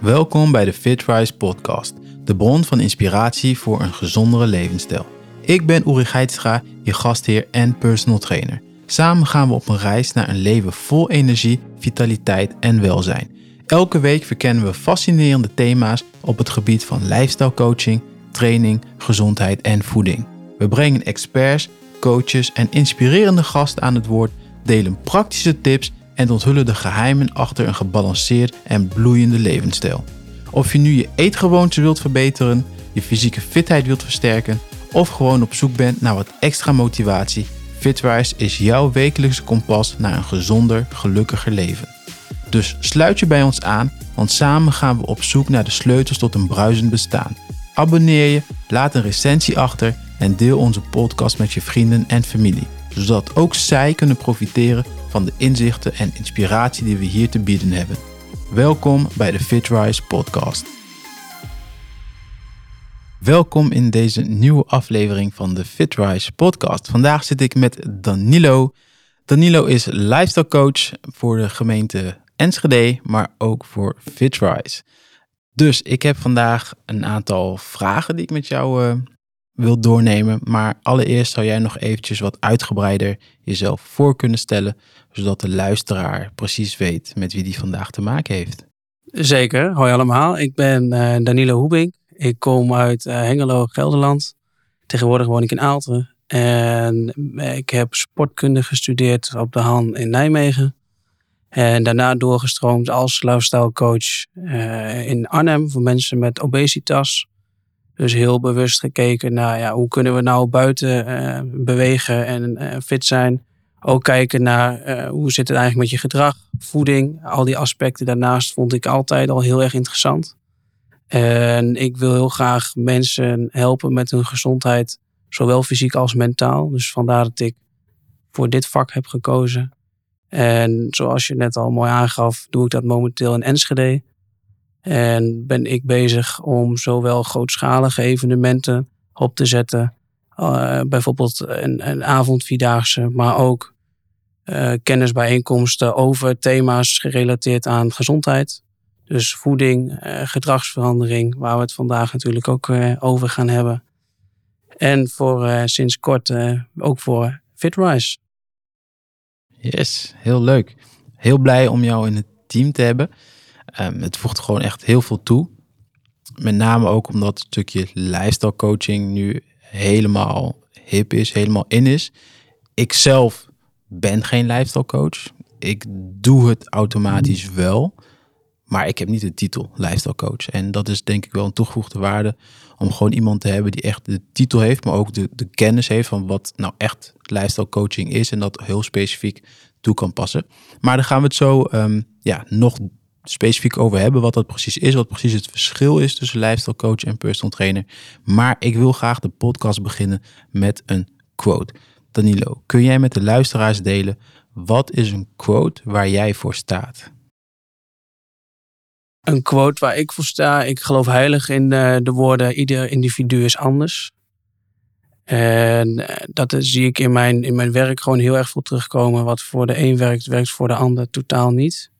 Welkom bij de FitRise podcast, de bron van inspiratie voor een gezondere levensstijl. Ik ben Uri Geitstra, je gastheer en personal trainer. Samen gaan we op een reis naar een leven vol energie, vitaliteit en welzijn. Elke week verkennen we fascinerende thema's op het gebied van lifestyle coaching, training, gezondheid en voeding. We brengen experts, coaches en inspirerende gasten aan het woord, delen praktische tips en onthullen de geheimen achter een gebalanceerd en bloeiende levensstijl. Of je nu je eetgewoonten wilt verbeteren, je fysieke fitheid wilt versterken of gewoon op zoek bent naar wat extra motivatie, Fitwise is jouw wekelijkse kompas naar een gezonder, gelukkiger leven. Dus sluit je bij ons aan, want samen gaan we op zoek naar de sleutels tot een bruisend bestaan. Abonneer je, laat een recensie achter en deel onze podcast met je vrienden en familie, zodat ook zij kunnen profiteren van de inzichten en inspiratie die we hier te bieden hebben. Welkom bij de FitRise podcast. Welkom in deze nieuwe aflevering van de FitRise podcast. Vandaag zit ik met Danilo. Danilo is lifestyle coach voor de gemeente Enschede, maar ook voor FitRise. Dus ik heb vandaag een aantal vragen die ik met jou uh, wil doornemen. Maar allereerst zou jij nog eventjes wat uitgebreider jezelf voor kunnen stellen, zodat de luisteraar precies weet met wie die vandaag te maken heeft. Zeker, hoi allemaal. Ik ben uh, Danilo Hoebing. Ik kom uit uh, Hengelo, Gelderland. Tegenwoordig woon ik in Aalten. En ik heb sportkunde gestudeerd op de Han in Nijmegen. En daarna doorgestroomd als lifestyle coach in Arnhem voor mensen met obesitas. Dus heel bewust gekeken naar ja, hoe kunnen we nou buiten bewegen en fit zijn. Ook kijken naar hoe zit het eigenlijk met je gedrag, voeding. Al die aspecten daarnaast vond ik altijd al heel erg interessant. En ik wil heel graag mensen helpen met hun gezondheid, zowel fysiek als mentaal. Dus vandaar dat ik voor dit vak heb gekozen. En zoals je net al mooi aangaf, doe ik dat momenteel in Enschede. En ben ik bezig om zowel grootschalige evenementen op te zetten, uh, bijvoorbeeld een, een avondvierdaagse, maar ook uh, kennisbijeenkomsten over thema's gerelateerd aan gezondheid. Dus voeding, uh, gedragsverandering, waar we het vandaag natuurlijk ook over gaan hebben. En voor sinds kort ook voor FitRise. Yes, heel leuk. Heel blij om jou in het team te hebben. Um, het voegt gewoon echt heel veel toe. Met name ook omdat het stukje lifestyle coaching nu helemaal hip is, helemaal in is. Ik zelf ben geen lifestyle coach. Ik doe het automatisch wel. Maar ik heb niet de titel lifestyle coach. En dat is denk ik wel een toegevoegde waarde. Om gewoon iemand te hebben die echt de titel heeft, maar ook de, de kennis heeft van wat nou echt lifestyle coaching is. En dat heel specifiek toe kan passen. Maar daar gaan we het zo um, ja, nog specifiek over hebben. Wat dat precies is. Wat precies het verschil is tussen lifestyle coach en personal trainer. Maar ik wil graag de podcast beginnen met een quote. Danilo, kun jij met de luisteraars delen wat is een quote waar jij voor staat? Een quote waar ik voor sta. Ik geloof heilig in de, de woorden: ieder individu is anders. En eh, dat zie ik in mijn, in mijn werk gewoon heel erg veel terugkomen. Wat voor de een werkt, werkt voor de ander totaal niet.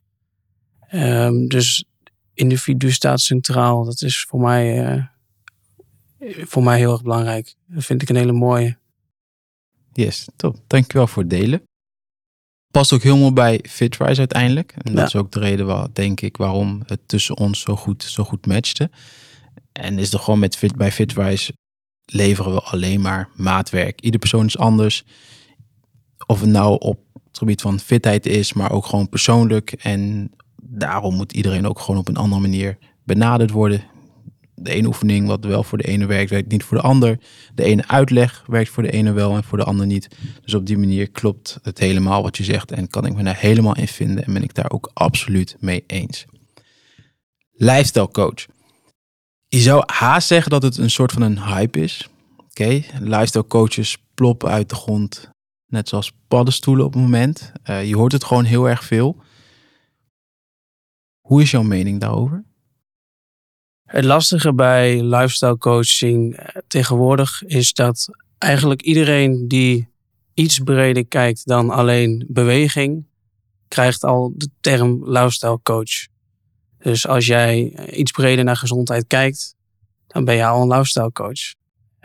Um, dus individu staat centraal. Dat is voor mij, uh, voor mij heel erg belangrijk. Dat vind ik een hele mooie. Yes, top. Dankjewel voor het delen. Past ook helemaal bij FitRise uiteindelijk. En dat is ook de reden, waar, denk ik, waarom het tussen ons zo goed, zo goed matchte. En is er gewoon met Fit, bij FitRise leveren we alleen maar maatwerk. Ieder persoon is anders. Of het nou op het gebied van fitheid is, maar ook gewoon persoonlijk. En daarom moet iedereen ook gewoon op een andere manier benaderd worden. De ene oefening wat wel voor de ene werkt, werkt niet voor de ander. De ene uitleg werkt voor de ene wel en voor de ander niet. Dus op die manier klopt het helemaal wat je zegt en kan ik me daar helemaal in vinden en ben ik daar ook absoluut mee eens. Lifestyle coach. Je zou haast zeggen dat het een soort van een hype is. Oké, lifestyle coaches ploppen uit de grond, net zoals paddenstoelen op het moment. Uh, je hoort het gewoon heel erg veel. Hoe is jouw mening daarover? Het lastige bij lifestyle coaching eh, tegenwoordig is dat eigenlijk iedereen die iets breder kijkt dan alleen beweging, krijgt al de term lifestyle coach. Dus als jij iets breder naar gezondheid kijkt, dan ben je al een lifestyle coach.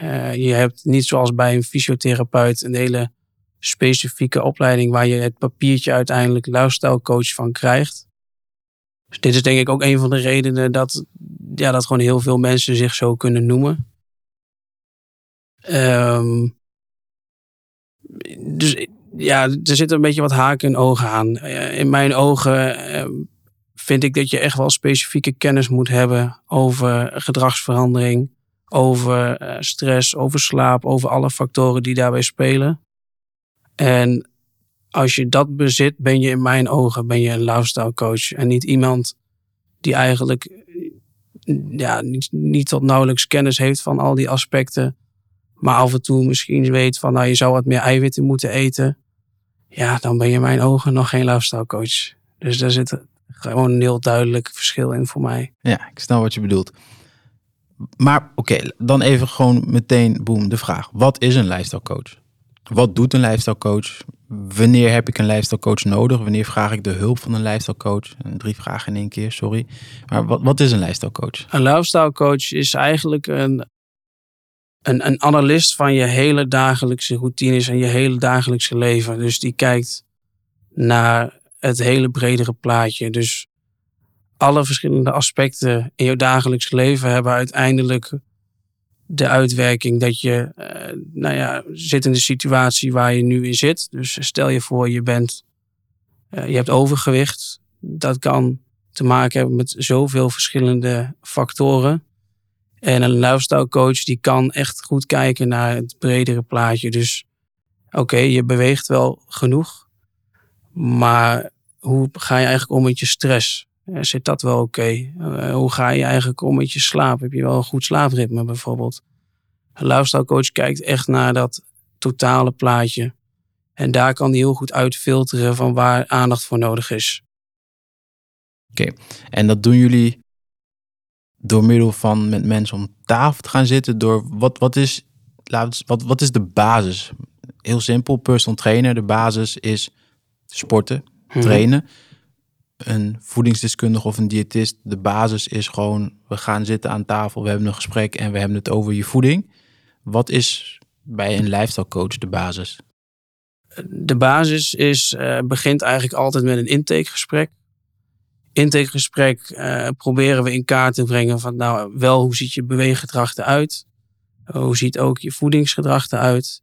Uh, je hebt niet zoals bij een fysiotherapeut een hele specifieke opleiding waar je het papiertje uiteindelijk lifestyle coach van krijgt. Dus dit is denk ik ook een van de redenen dat, ja, dat gewoon heel veel mensen zich zo kunnen noemen. Um, dus ja, er zitten een beetje wat haken en ogen aan. Eh, in mijn ogen ehm, vind ik dat je echt wel specifieke kennis moet hebben over gedragsverandering, over eh, stress, over slaap, over alle factoren die daarbij spelen. En als je dat bezit, ben je in mijn ogen ben je een lifestyle coach. En niet iemand die eigenlijk ja, niet, tot nauwelijks kennis heeft van al die aspecten. Maar af en toe misschien weet van nou je zou wat meer eiwitten moeten eten. Ja, dan ben je in mijn ogen nog geen lifestyle coach. Dus daar zit gewoon een heel duidelijk verschil in voor mij. Ja, ik snap wat je bedoelt. Maar oké, dan even gewoon meteen boem de vraag. Wat is een lifestyle coach? Wat doet een lifestyle coach? Wanneer heb ik een lifestyle coach nodig? Wanneer vraag ik de hulp van een lifestyle coach? Drie vragen in één keer, sorry. Maar wat, wat is een lifestyle coach? Een lifestyle coach is eigenlijk een, een, een analist van je hele dagelijkse routines en je hele dagelijkse leven. Dus die kijkt naar het hele bredere plaatje. Dus alle verschillende aspecten in je dagelijks leven hebben uiteindelijk de uitwerking dat je, uh, nou ja, zit in de situatie waar je nu in zit. Dus stel je voor, je bent, uh, je hebt overgewicht. Dat kan te maken hebben met zoveel verschillende factoren. En een lifestyle coach die kan echt goed kijken naar het bredere plaatje. Dus oké, je beweegt wel genoeg, maar hoe ga je eigenlijk om met je stress? Zit dat wel oké? Eh, hoe ga je eigenlijk om met je slaap? Heb je wel een goed slaapritme bijvoorbeeld? Een lifestyle coach kijkt echt naar dat totale plaatje. En daar kan hij heel goed uitfilteren van waar aandacht voor nodig is. Oké, en dat doen jullie door middel van met mensen om tafel te gaan zitten? Door wat, wat, is, wat, wat is de basis? Heel simpel, personal trainer. De basis is sporten, mhm. trainen een voedingsdeskundige of een diëtist, de basis is gewoon, we gaan zitten aan tafel, we hebben een gesprek en we hebben het over je voeding. Wat is bij een lifestyle coach de basis? De basis is, uh, begint eigenlijk altijd met een intakegesprek. Intakegesprek uh, proberen we in kaart te brengen van nou wel hoe ziet je beweeggedrag eruit? Hoe ziet ook je voedingsgedrag eruit?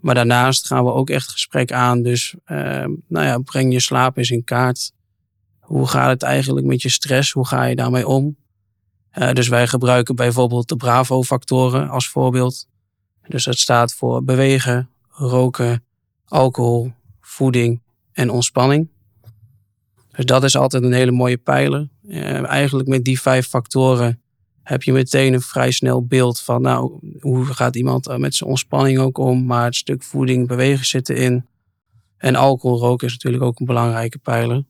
Maar daarnaast gaan we ook echt gesprek aan. Dus uh, nou ja, breng je slaap eens in kaart. Hoe gaat het eigenlijk met je stress? Hoe ga je daarmee om? Uh, dus wij gebruiken bijvoorbeeld de Bravo-factoren als voorbeeld. Dus dat staat voor bewegen, roken, alcohol, voeding en ontspanning. Dus dat is altijd een hele mooie pijler. Uh, eigenlijk met die vijf factoren heb je meteen een vrij snel beeld van, nou, hoe gaat iemand met zijn ontspanning ook om? Maar het stuk voeding, bewegen zitten in. En alcohol, roken is natuurlijk ook een belangrijke pijler.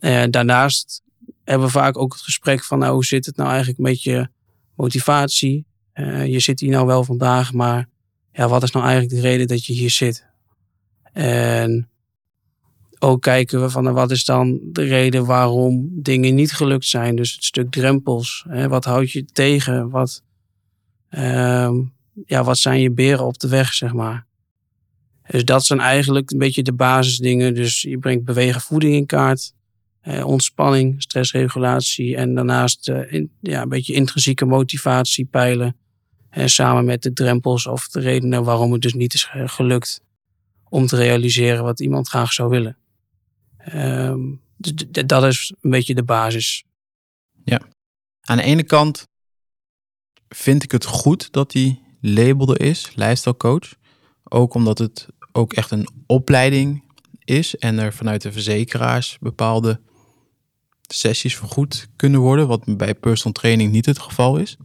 Eh, daarnaast hebben we vaak ook het gesprek van, nou, hoe zit het nou eigenlijk met je motivatie? Uh, je zit hier nou wel vandaag, maar ja, wat is nou eigenlijk de reden dat je hier zit? En ook kijken we van, nou, wat is dan de reden waarom dingen niet gelukt zijn? Dus het stuk drempels. Hè, wat houd je tegen? Wat, uh, ja, wat zijn je beren op de weg, zeg maar? Dus dat zijn eigenlijk een beetje de basisdingen. Dus je brengt bewegen voeding in kaart. Eh, ontspanning, stressregulatie en daarnaast eh, ja, een beetje intrinsieke motivatie peilen. Eh, samen met de drempels of de redenen waarom het dus niet is gelukt om te realiseren wat iemand graag zou willen. Ehm, dat is een beetje de basis. Ja. Aan de ene kant vind ik het goed dat die label er is, coach. Ook omdat het ook echt een opleiding is en er vanuit de verzekeraars bepaalde sessies vergoed kunnen worden, wat bij personal training niet het geval is.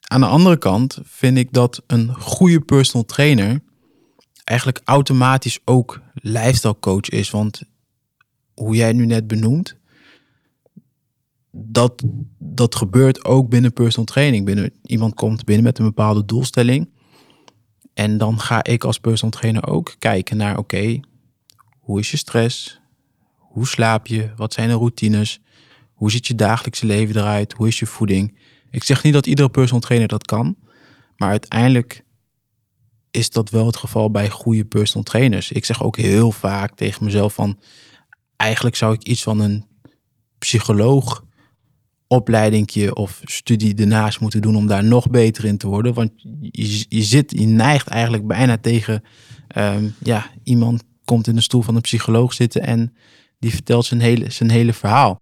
Aan de andere kant vind ik dat een goede personal trainer eigenlijk automatisch ook lifestyle coach is. Want hoe jij nu net benoemt, dat, dat gebeurt ook binnen personal training. Binnen, iemand komt binnen met een bepaalde doelstelling. En dan ga ik als personal trainer ook kijken naar, oké, hoe is je stress? Hoe slaap je? Wat zijn de routines? Hoe ziet je dagelijkse leven eruit? Hoe is je voeding? Ik zeg niet dat iedere personal trainer dat kan, maar uiteindelijk is dat wel het geval bij goede personal trainers. Ik zeg ook heel vaak tegen mezelf van eigenlijk zou ik iets van een psycholoog opleidingje of studie ernaast moeten doen om daar nog beter in te worden. Want je, je zit, je neigt eigenlijk bijna tegen, ehm, ja, iemand komt in de stoel van een psycholoog zitten en die vertelt zijn hele, zijn hele verhaal.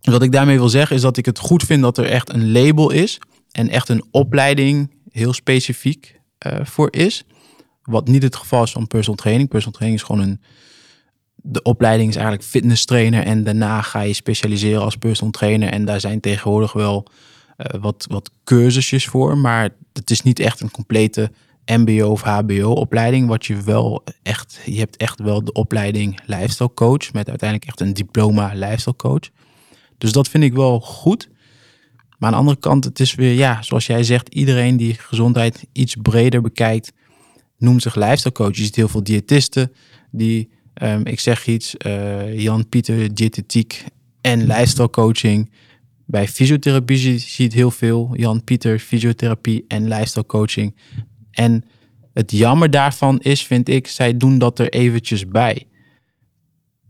Wat ik daarmee wil zeggen is dat ik het goed vind dat er echt een label is en echt een opleiding heel specifiek uh, voor is. Wat niet het geval is van personal training. Personal training is gewoon een. De opleiding is eigenlijk fitness trainer. En daarna ga je specialiseren als personal trainer. En daar zijn tegenwoordig wel uh, wat, wat cursusjes voor. Maar het is niet echt een complete MBO of HBO opleiding. Wat je wel echt. Je hebt echt wel de opleiding lifestyle coach. Met uiteindelijk echt een diploma lifestyle coach. Dus dat vind ik wel goed. Maar aan de andere kant, het is weer, ja, zoals jij zegt, iedereen die gezondheid iets breder bekijkt, noemt zich lifestyle coach. Je ziet heel veel diëtisten die, um, ik zeg iets, uh, Jan Pieter, diëtetiek en lifestyle coaching. Bij fysiotherapie zie je het heel veel. Jan Pieter, fysiotherapie en lifestyle coaching. En het jammer daarvan is, vind ik, zij doen dat er eventjes bij.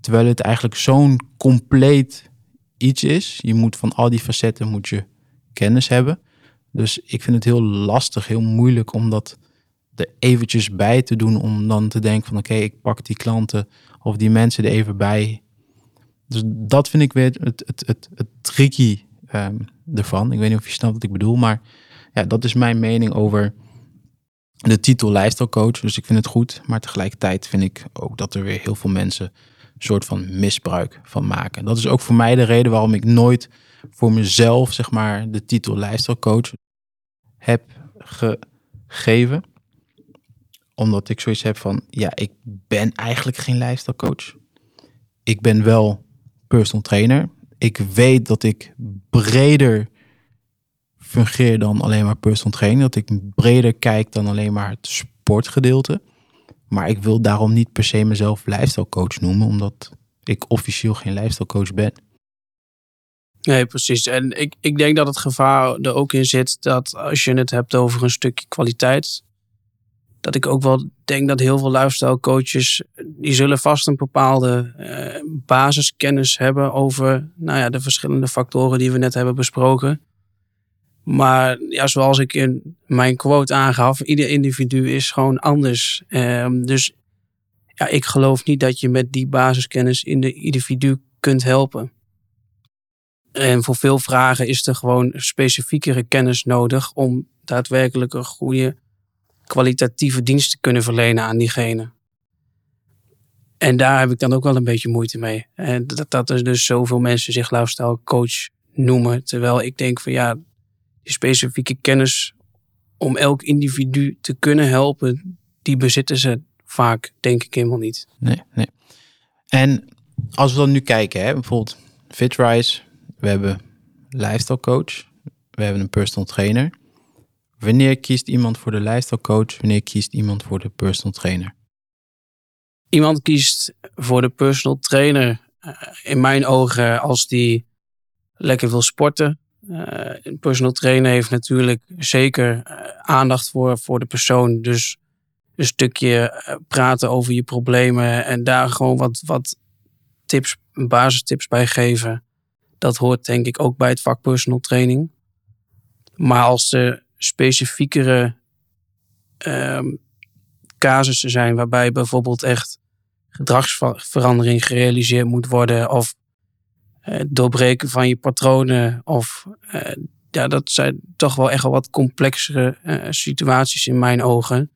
Terwijl het eigenlijk zo'n compleet iets is. Je moet van al die facetten moet je kennis hebben. Dus ik vind het heel lastig, heel moeilijk om dat er eventjes bij te doen. Om dan te denken van oké, ik pak die klanten of die mensen er even bij. Dus dat vind ik weer het, het, het, het tricky um, ervan. Ik weet niet of je snapt wat ik bedoel, maar ja, dat is mijn mening over de titel lifestyle coach. Dus ik vind het goed, maar tegelijkertijd vind ik ook dat er weer heel veel mensen soort van misbruik van maken. Dat is ook voor mij de reden waarom ik nooit voor mezelf, zeg maar, de titel lifestyle coach heb gegeven. Omdat ik zoiets heb van, ja, ik ben eigenlijk geen lifestyle coach. Ik ben wel personal trainer. Ik weet dat ik breder fungeer dan alleen maar personal trainer. Dat ik breder kijk dan alleen maar het sportgedeelte. Maar ik wil daarom niet per se mezelf lifestyle coach noemen, omdat ik officieel geen lifestyle coach ben. Nee, precies. En ik, ik denk dat het gevaar er ook in zit dat als je het hebt over een stukje kwaliteit, dat ik ook wel denk dat heel veel lifestyle coaches, die zullen vast een bepaalde uh, basiskennis hebben over nou ja, de verschillende factoren die we net hebben besproken. Maar ja, zoals ik in mijn quote aangaf, ieder individu is gewoon anders. Um, dus ja, ik geloof niet dat je met die basiskennis in de individu kunt helpen. En voor veel vragen is er gewoon specifiekere kennis nodig om daadwerkelijk een goede kwalitatieve dienst te kunnen verlenen aan diegene. En daar heb ik dan ook wel een beetje moeite mee. En dat, dat er dus zoveel mensen zich lifestyle coach noemen. Terwijl ik denk van ja, specifieke kennis om elk individu te kunnen helpen, die bezitten ze vaak, denk ik helemaal niet. Nee, nee. En als we dan nu kijken, hè, bijvoorbeeld FitRise, we hebben lifestyle coach, we hebben een personal trainer. Wanneer kiest iemand voor de lifestyle coach? Wanneer kiest iemand voor de personal trainer? Iemand kiest voor de personal trainer eh, in mijn ogen als die lekker wil sporten. Uh, een personal trainer heeft natuurlijk zeker uh, aandacht voor, voor de persoon. Dus een stukje praten over je problemen en daar gewoon wat, wat tips, basistips bij geven. Dat hoort denk ik ook bij het vak personal training. Maar als er specifiekere um, casussen zijn waarbij bijvoorbeeld echt gedragsverandering gerealiseerd moet worden of uh, doorbreken van je patronen of uh, ja, dat zijn toch wel echt wel wat complexere uh, situaties in mijn ogen.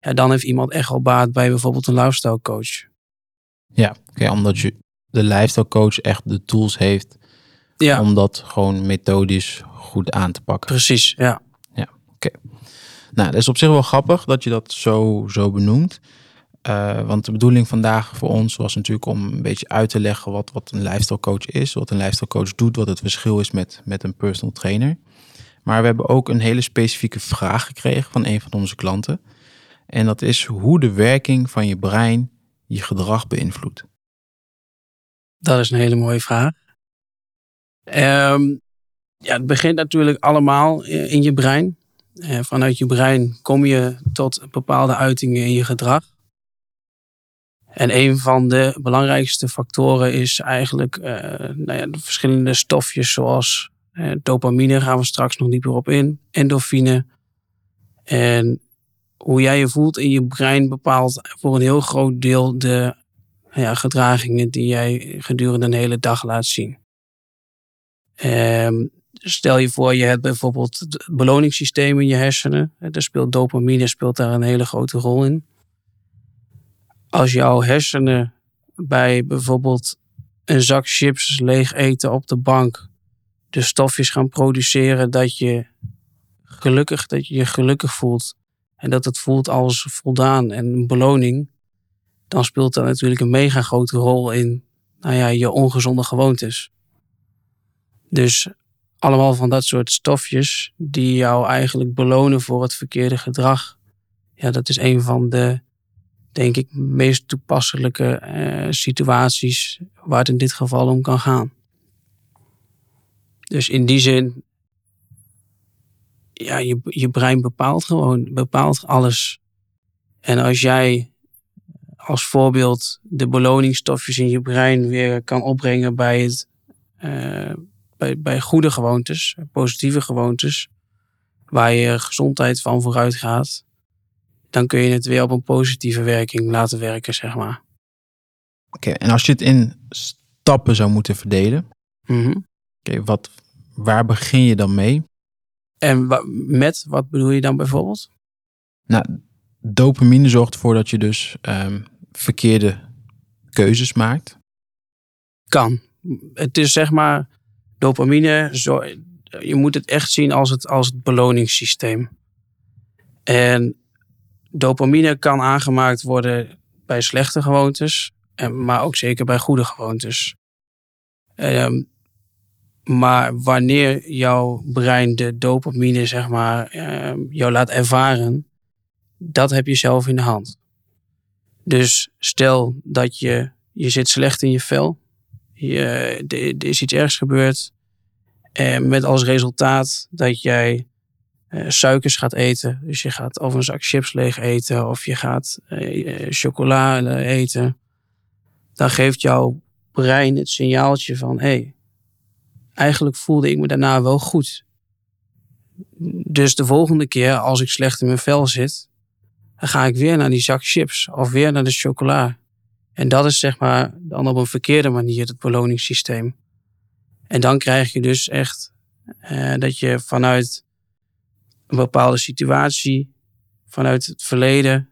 Ja, dan heeft iemand echt wel baat bij bijvoorbeeld een lifestyle coach. Ja, okay, omdat je de lifestyle coach echt de tools heeft ja. om dat gewoon methodisch goed aan te pakken. Precies, ja. Ja, oké. Nou, dat is op zich wel grappig dat je dat zo, zo benoemt. Uh, want de bedoeling vandaag voor ons was natuurlijk om een beetje uit te leggen wat, wat een lifestyle coach is, wat een lifestyle coach doet, wat het verschil is met, met een personal trainer. Maar we hebben ook een hele specifieke vraag gekregen van een van onze klanten. En dat is hoe de werking van je brein je gedrag beïnvloedt. Dat is een hele mooie vraag. Ehm, ja, het begint natuurlijk allemaal in je brein. Vanuit je brein kom je tot bepaalde uitingen in je gedrag. En een van de belangrijkste factoren is eigenlijk uh, nou ja, de verschillende stofjes zoals uh, dopamine, gaan we straks nog dieper op in, endorfine. En hoe jij je voelt in je brein bepaalt voor een heel groot deel de ja, gedragingen die jij gedurende een hele dag laat zien. Um, stel je voor, je hebt bijvoorbeeld het beloningssysteem in je hersenen. Daar speelt dopamine speelt daar een hele grote rol in. Als jouw hersenen bij bijvoorbeeld een zak chips leeg eten op de bank de stofjes gaan produceren dat je gelukkig, dat je je gelukkig voelt en dat het voelt als voldaan en een beloning, dan speelt dat natuurlijk een mega grote rol in nou ja, je ongezonde gewoontes. Dus allemaal van dat soort stofjes die jou eigenlijk belonen voor het verkeerde gedrag. Ja, dat is een van de, denk ik, meest toepasselijke eh, situaties waar het in dit geval om kan gaan. Dus in die zin, ja, je, je brein bepaalt gewoon, bepaalt alles. En als jij als voorbeeld de beloningsstofjes in je brein weer kan opbrengen bij, het, uh, bij, bij goede gewoontes, positieve gewoontes, waar je gezondheid van vooruit gaat, dan kun je het weer op een positieve werking laten werken, zeg maar. Oké, en als je het in stappen zou moeten verdelen, mm Oké, wat, waar begin je dan mee? En met, wat bedoel je dan bijvoorbeeld? Nou, dopamine zorgt ervoor dat je dus um, verkeerde keuzes maakt. Kan. Het is zeg maar, dopamine, zo, je moet het echt zien als het, als het beloningssysteem. En dopamine kan aangemaakt worden bij slechte gewoontes, maar ook zeker bij goede gewoontes. Um, maar wanneer jouw brein de dopamine, zeg maar, uh, jou laat ervaren, dat heb je zelf in de hand. Dus stel dat je, je zit slecht in je vel, je, er is iets ergs gebeurd, en met als resultaat dat jij uh, suikers gaat eten. Dus je gaat of een zak chips leeg eten of je gaat uh, chocolade eten. Dan geeft jouw brein het signaaltje van hé, hey, eigenlijk voelde ik me daarna wel goed. Dus de volgende keer als ik slecht in mijn vel zit, dan ga ik weer naar die zak chips of weer naar de chocola. En dat is zeg maar dan op een verkeerde manier het beloningssysteem. En dan krijg je dus echt eh, dat je vanuit een bepaalde situatie, vanuit het verleden,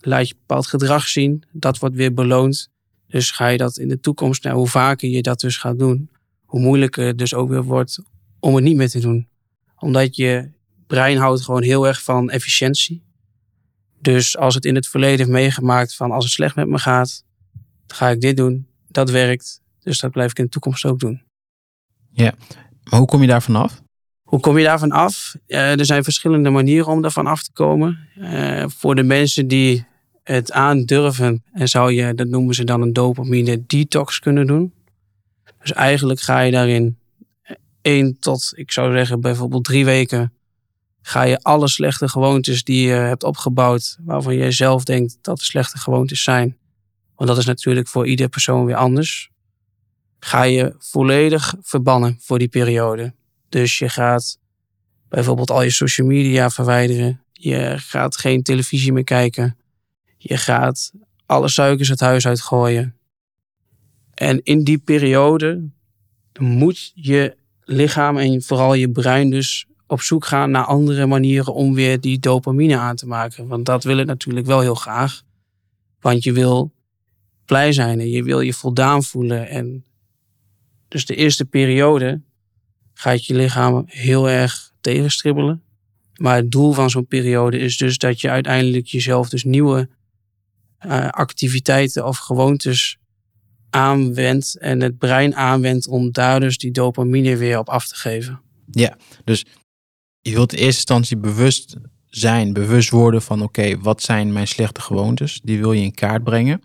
laat je bepaald gedrag zien. Dat wordt weer beloond. Dus ga je dat in de toekomst, nou, hoe vaker je dat dus gaat doen, hoe moeilijker het dus ook weer wordt om het niet meer te doen. Omdat je brein houdt gewoon heel erg van efficiëntie. Dus als het in het verleden heeft meegemaakt van als het slecht met me gaat, ga ik dit doen. Dat werkt. Dus dat blijf ik in de toekomst ook doen. Ja, maar hoe kom je daarvan af? Hoe kom je daarvan af? Uh, er zijn verschillende manieren om daarvan af te komen. Uh, voor de mensen die het aandurven, en zou je, dat noemen ze dan een dopamine detox kunnen doen. Dus eigenlijk ga je daarin één tot, ik zou zeggen, bijvoorbeeld drie weken. Ga je alle slechte gewoontes die je hebt opgebouwd, waarvan jij zelf denkt dat de slechte gewoontes zijn. Want dat is natuurlijk voor ieder persoon weer anders. Ga je volledig verbannen voor die periode. Dus je gaat bijvoorbeeld al je social media verwijderen. Je gaat geen televisie meer kijken. Je gaat alle suikers het huis uitgooien. En in die periode moet je lichaam en vooral je brein dus op zoek gaan naar andere manieren om weer die dopamine aan te maken. Want dat wil het natuurlijk wel heel graag. Want je wil blij zijn en je wil je voldaan voelen. En dus de eerste periode gaat je lichaam heel erg tegenstribbelen. Maar het doel van zo'n periode is dus dat je uiteindelijk jezelf dus nieuwe uh, activiteiten of gewoontes aanwendt en het brein aanwendt om daar dus die dopamine weer op af te geven. Ja, dus je wilt in eerste instantie bewust zijn, bewust worden van oké, wat zijn mijn slechte gewoontes? Die wil je in kaart brengen.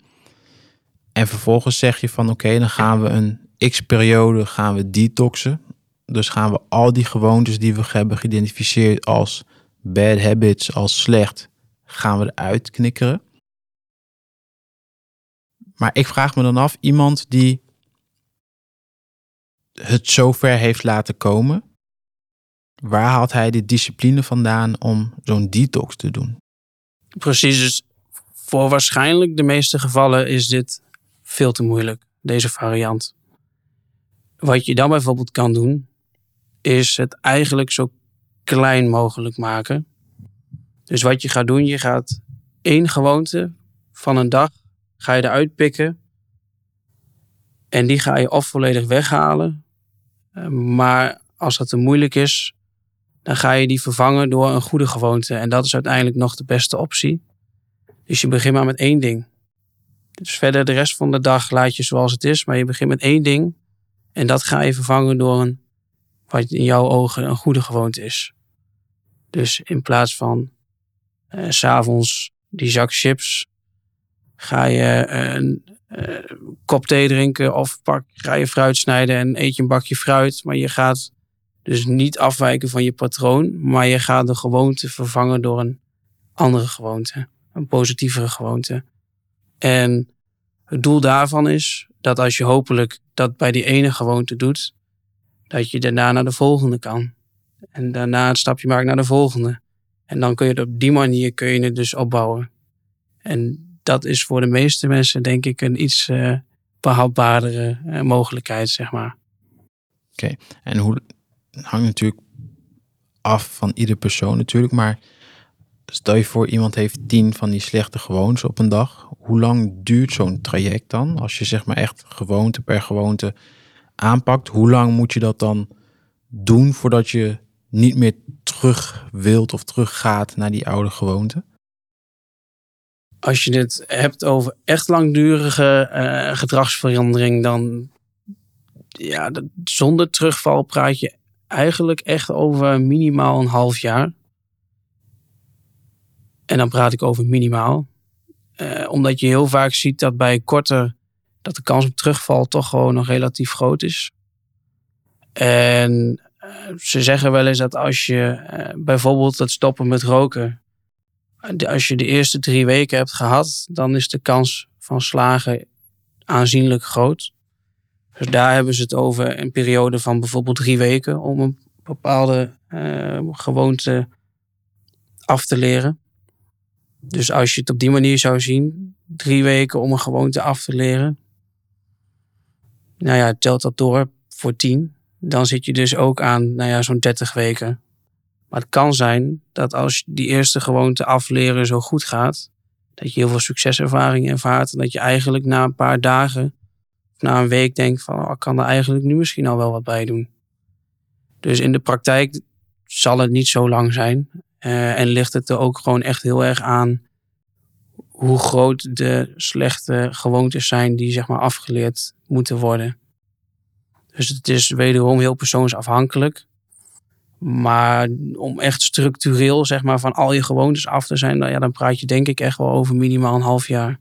En vervolgens zeg je van oké, dan gaan we een x-periode gaan we detoxen. Dus gaan we al die gewoontes die we hebben geïdentificeerd als bad habits, als slecht, gaan we eruit knikkeren. Maar ik vraag me dan af, iemand die het zover heeft laten komen, waar haalt hij de discipline vandaan om zo'n detox te doen? Precies, dus voor waarschijnlijk de meeste gevallen is dit veel te moeilijk, deze variant. Wat je dan bijvoorbeeld kan doen, is het eigenlijk zo klein mogelijk maken. Dus wat je gaat doen, je gaat één gewoonte van een dag ga je eruit pikken. En die ga je of volledig weghalen. Eh, maar als dat te moeilijk is, dan ga je die vervangen door een goede gewoonte. En dat is uiteindelijk nog de beste optie. Dus je begint maar met één ding. Dus verder de rest van de dag laat je zoals het is, maar je begint met één ding. En dat ga je vervangen door een, wat in jouw ogen een goede gewoonte is. Dus in plaats van uh, s'avonds die zak chips, ga je een uh, kop thee drinken of pak, ga je fruit snijden en eet je een bakje fruit. Maar je gaat dus niet afwijken van je patroon, maar je gaat de gewoonte vervangen door een andere gewoonte, een positievere gewoonte. En het doel daarvan is dat als je hopelijk dat bij die ene gewoonte doet, dat je daarna naar de volgende kan. En daarna het stapje maakt naar de volgende. En dan kun je het op die manier kun je het dus opbouwen. En dat is voor de meeste mensen denk ik een iets uh, behapbaardere uh, mogelijkheid, zeg maar. Oké, en hoe hangt natuurlijk af van ieder persoon natuurlijk, maar stel je voor iemand heeft tien van die slechte gewoontes op een dag. Hoe lang duurt zo'n traject dan? Als je zeg maar echt gewoonte per gewoonte aanpakt, hoe lang moet je dat dan doen voordat je niet meer terug wilt of terug gaat naar die oude gewoonte? Als je het hebt over echt langdurige uh, gedragsverandering, dan ja, zonder terugval praat je eigenlijk echt over minimaal een half jaar. En dan praat ik over minimaal. Uh, omdat je heel vaak ziet dat bij korte, dat de kans op terugval toch gewoon nog relatief groot is. En uh, ze zeggen wel eens dat als je uh, bijvoorbeeld het stoppen met roken, als je de eerste drie weken hebt gehad, dan is de kans van slagen aanzienlijk groot. Dus daar hebben ze het over een periode van bijvoorbeeld drie weken om een bepaalde gewoonte af te leren. Dus als je het op die manier zou zien, drie weken om een gewoonte af te leren. Nou ja, telt dat door voor tien. Dan zit je dus ook aan, nou ja, zo'n 30 weken. Maar het kan zijn dat als die eerste gewoonte afleren zo goed gaat, dat je heel veel succeservaring ervaart. En dat je eigenlijk na een paar dagen, na een week denkt van, oh, ik kan er eigenlijk nu misschien al wel wat bij doen. Dus in de praktijk zal het niet zo lang zijn. Uh, en ligt het er ook gewoon echt heel erg aan hoe groot de slechte gewoontes zijn die zeg maar afgeleerd moeten worden. Dus het is wederom heel persoonsafhankelijk. Maar om echt structureel zeg maar van al je gewoontes af te zijn, dan, ja, dan praat je denk ik echt wel over minimaal een half jaar.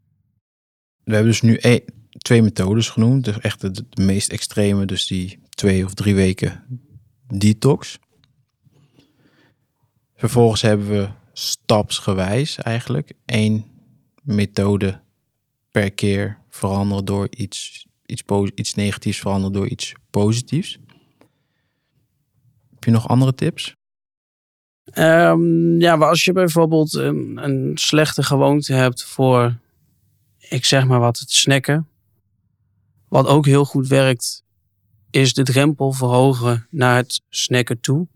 We hebben dus nu e twee methodes genoemd. Dus echt de, de meest extreme, dus die twee of drie weken detox. Vervolgens hebben we stapsgewijs eigenlijk één methode per keer veranderen door iets, iets, iets negatiefs veranderen door iets positiefs. Heb je nog andere tips? Um, ja, maar als je bijvoorbeeld een, een, slechte gewoonte hebt voor, ik zeg maar wat, het snacken. Wat ook heel goed werkt, is de drempel verhogen naar het snacken toe.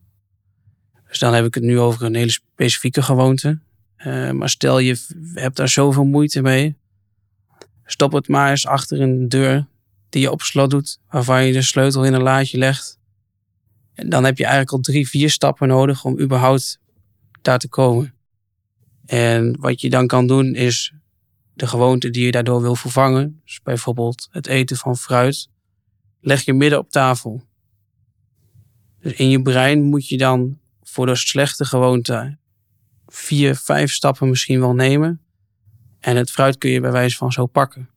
Dus dan heb ik het nu over een hele specifieke gewoonte. Uh, maar stel je hebt daar zoveel moeite mee. Stop het maar eens achter een deur die je op slot doet, waarvan je de sleutel in een laadje legt. En dan heb je eigenlijk al drie, vier stappen nodig om überhaupt daar te komen. En wat je dan kan doen is de gewoonte die je daardoor wil vervangen, dus bijvoorbeeld het eten van fruit, leg je midden op tafel. Dus in je brein moet je dan voor de slechte gewoonte vier, vijf stappen misschien wel nemen. En het fruit kun je bij wijze van zo pakken.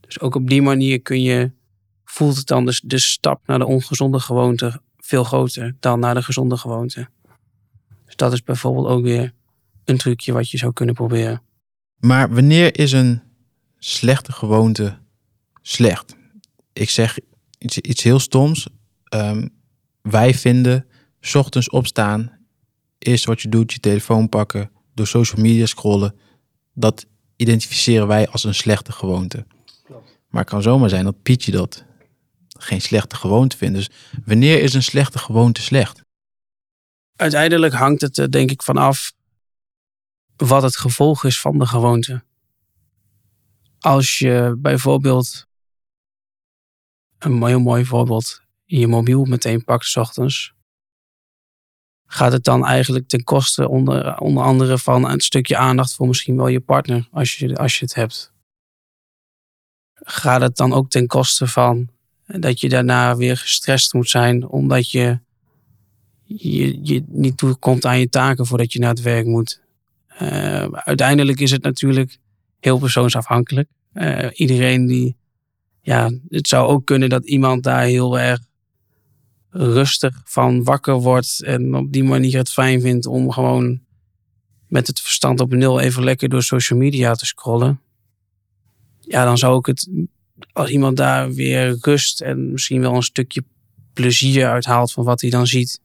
Dus ook op die manier kun je, voelt het dan dus de stap naar de ongezonde gewoonte veel groter dan naar de gezonde gewoonte. Dus dat is bijvoorbeeld ook weer een trucje wat je zou kunnen proberen. Maar wanneer is een slechte gewoonte slecht? Ik zeg iets, iets heel stoms. Ehm, wij vinden, ochtends opstaan, eerst wat je doet, je telefoon pakken, door social media scrollen. Dat identificeren wij als een slechte gewoonte. Maar het kan zomaar zijn dat Pietje dat geen slechte gewoonte vindt. Dus wanneer is een slechte gewoonte slecht? Uiteindelijk hangt het er denk ik vanaf wat het gevolg is van de gewoonte. Als je bijvoorbeeld, een heel mooi voorbeeld, je mobiel meteen pakt s ochtends, gaat het dan eigenlijk ten koste onder, onder andere van een stukje aandacht voor misschien wel je partner, als je, als je het hebt. Gaat het dan ook ten koste van dat je daarna weer gestrest moet zijn, omdat je, je, je niet toekomt aan je taken voordat je naar het werk moet. Uh, uiteindelijk is het natuurlijk heel persoonsafhankelijk. Uh, iedereen die, ja, het zou ook kunnen dat iemand daar heel erg rustig van wakker wordt en op die manier het fijn vindt om gewoon met het verstand op nul even lekker door social media te scrollen. Ja, dan zou ik het, als iemand daar weer rust en misschien wel een stukje plezier uithaalt van wat hij dan ziet,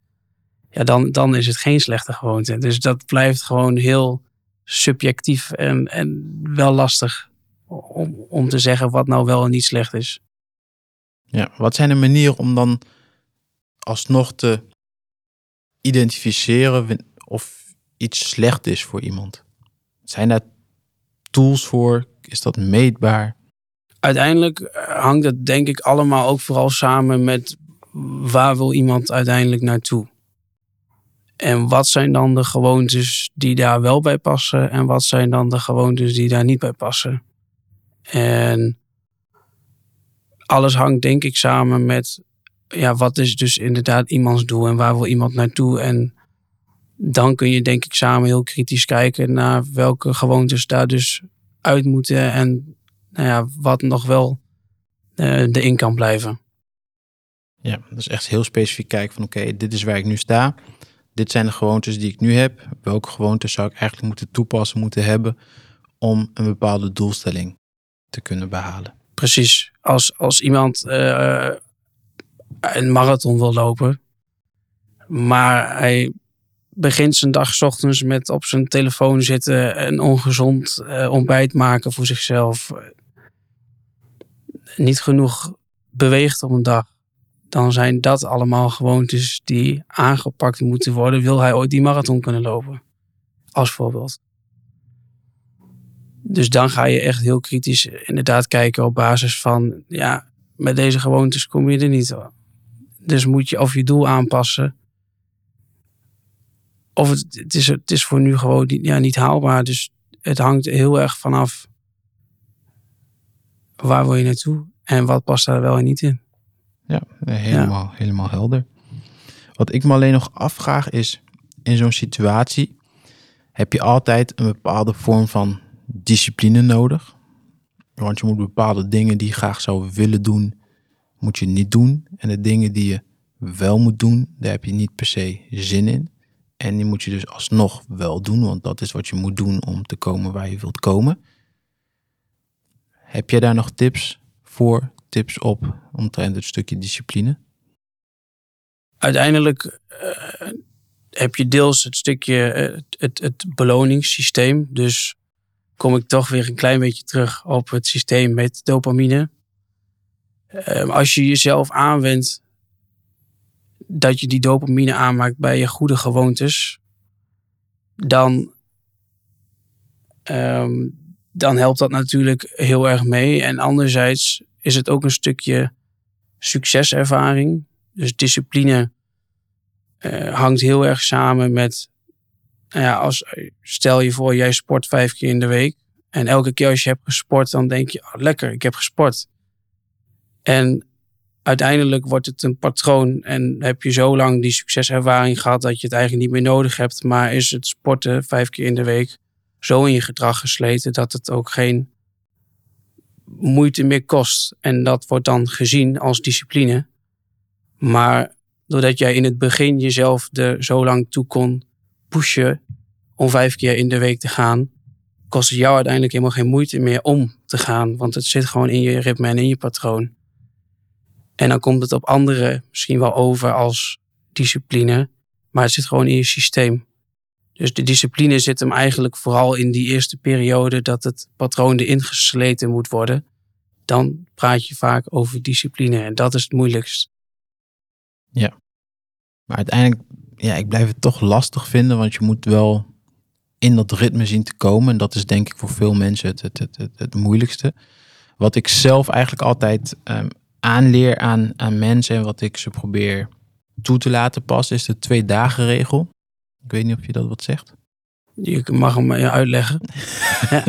ja, dan, dan is het geen slechte gewoonte. Dus dat blijft gewoon heel subjectief en, en wel lastig om, om te zeggen wat nou wel en niet slecht is. Ja, wat zijn de manieren om dan alsnog te identificeren of iets slecht is voor iemand? Zijn daar tools voor? Is dat meetbaar? Uiteindelijk eh, hangt het denk ik allemaal ook vooral samen met waar wil iemand uiteindelijk naartoe? En wat zijn dan de gewoontes die daar wel bij passen en wat zijn dan de gewoontes die daar niet bij passen? En alles hangt denk ik samen met ja, wat is dus inderdaad iemands doel en waar wil iemand naartoe? En dan kun je denk ik samen heel kritisch kijken naar welke gewoontes daar dus uit moeten en nou ja, wat nog wel uh, erin kan blijven. Ja, dat is echt heel specifiek kijken van oké, dit is waar ik nu sta. Dit zijn de gewoontes die ik nu heb. Welke gewoontes zou ik eigenlijk moeten toepassen, moeten hebben om een bepaalde doelstelling te kunnen behalen? Precies. Als, als iemand uh, een marathon wil lopen. Maar hij begint zijn dag ochtends met op zijn telefoon zitten en ongezond uh, ontbijt maken voor zichzelf. Niet genoeg beweegt op een dag. Dan zijn dat allemaal gewoontes die aangepakt moeten worden. Wil hij ooit die marathon kunnen lopen? Als voorbeeld. Dus dan ga je echt heel kritisch inderdaad kijken op basis van, ja, met deze gewoontes kom je er niet dus moet je of je doel aanpassen. Of het, het, is, het is voor nu gewoon niet, ja, niet haalbaar. Dus het hangt heel erg vanaf waar wil je naartoe en wat past daar wel en niet in. Ja, helemaal, helemaal helder. Wat ik me alleen nog afvraag is, in zo'n situatie heb je altijd een bepaalde vorm van discipline nodig. Want je moet bepaalde dingen die je graag zou willen doen, moet je niet doen. En de dingen die je wel moet doen, daar heb je niet per se zin in. En die moet je dus alsnog wel doen, want dat is wat je moet doen om te komen waar je wilt komen. Heb jij daar nog tips voor, tips op omtrent het stukje discipline? Uiteindelijk uh, heb je deels het stukje uh, het, het beloningssysteem. Dus kom ik toch weer een klein beetje terug op het systeem met dopamine. Ehm, als je jezelf aanwendt dat je die dopamine aanmaakt bij je goede gewoontes, dan, ehm, dan helpt dat natuurlijk heel erg mee. En anderzijds is het ook een stukje succeservaring. Dus discipline uh, hangt heel erg samen met, nou ja, als, stel je voor, jij sport vijf keer in de week. En elke keer als je hebt gesport, dan denk je, oh, lekker, ik heb gesport. En uiteindelijk wordt het een patroon en heb je zo lang die succeservaring gehad dat je het eigenlijk niet meer nodig hebt. Maar is het sporten vijf keer in de week zo in je gedrag gesleten dat het ook geen moeite meer kost. En dat wordt dan gezien als discipline. Maar doordat jij in het begin jezelf er zo lang toe kon pushen om vijf keer in de week te gaan, kost het jou uiteindelijk helemaal geen moeite meer om te gaan. Want het zit gewoon in je ritme en in je patroon. En dan komt het op anderen misschien wel over als discipline, maar het zit gewoon in je systeem. Dus de discipline zit hem eigenlijk vooral in die eerste periode dat het patroon erin gesleten moet worden. Dan praat je vaak over discipline en dat is het moeilijkst. Ja, maar uiteindelijk, ja, ik blijf het toch lastig vinden, want je moet wel in dat ritme zien te komen. En dat is denk ik voor veel mensen het, het, het, het, moeilijkste. Wat ik zelf eigenlijk altijd um, aanleer aan, aan mensen en wat ik ze probeer toe te laten passen, is de twee dagen regel. Ik weet niet of je dat wat zegt. Je mag hem uitleggen. ja.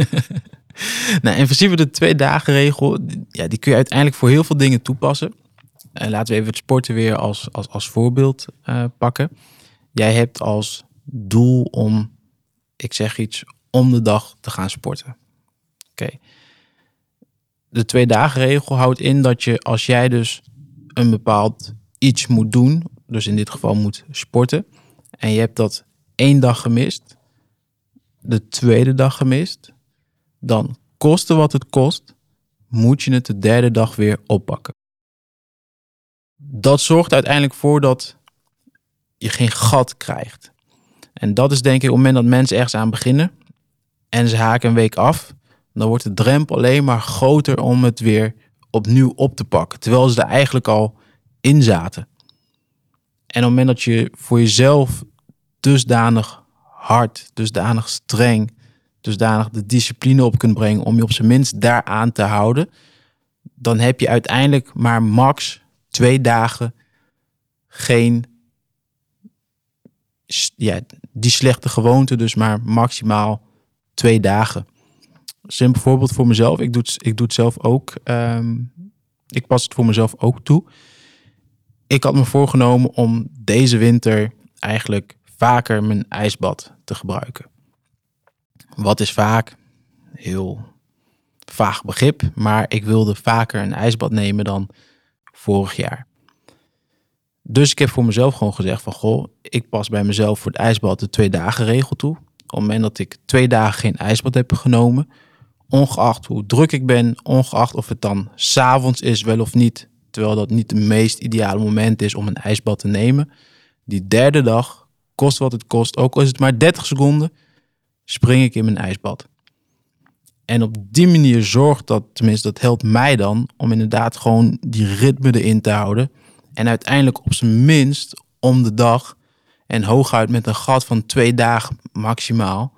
nou, in principe de twee dagen regel, ja, die kun je uiteindelijk voor heel veel dingen toepassen. En laten we even het sporten weer als, als, als voorbeeld uh, pakken. Jij hebt als doel om, ik zeg iets, om de dag te gaan sporten. Oké. De twee dagen regel houdt in dat je als jij dus een bepaald iets moet doen, dus in dit geval moet sporten, en je hebt dat één dag gemist, de tweede dag gemist, dan koste wat het kost, moet je het de derde dag weer oppakken. Dat zorgt uiteindelijk voor dat je geen gat krijgt. En dat is denk ik op het moment dat mensen ergens aan beginnen en ze haken een week af, dan wordt de drempel alleen maar groter om het weer opnieuw op te pakken. Terwijl ze er eigenlijk al in zaten. En op het moment dat je voor jezelf dusdanig hard, dusdanig streng, dusdanig de discipline op kunt brengen om je op zijn minst daaraan te houden, dan heb je uiteindelijk maar max twee dagen geen, ja, die slechte gewoonte, dus maar maximaal twee dagen. Simpel voorbeeld voor mezelf. Ik doe het, ik doe het zelf ook. Ehm, ik pas het voor mezelf ook toe. Ik had me voorgenomen om deze winter eigenlijk vaker mijn ijsbad te gebruiken. Wat is vaak? Heel vaag begrip, maar ik wilde vaker een ijsbad nemen dan vorig jaar. Dus ik heb voor mezelf gewoon gezegd van goh, ik pas bij mezelf voor het ijsbad de twee dagen regel toe. Op het moment dat ik twee dagen geen ijsbad heb genomen, ongeacht hoe druk ik ben, ongeacht of het dan s'avonds is wel of niet, terwijl dat niet het meest ideale moment is om een ijsbad te nemen. Die derde dag, kost wat het kost, ook al is het maar 30 seconden, spring ik in mijn ijsbad. En op die manier zorgt dat, tenminste dat helpt mij dan, om inderdaad gewoon die ritme erin te houden. En uiteindelijk op zijn minst om de dag en hooguit met een gat van twee dagen maximaal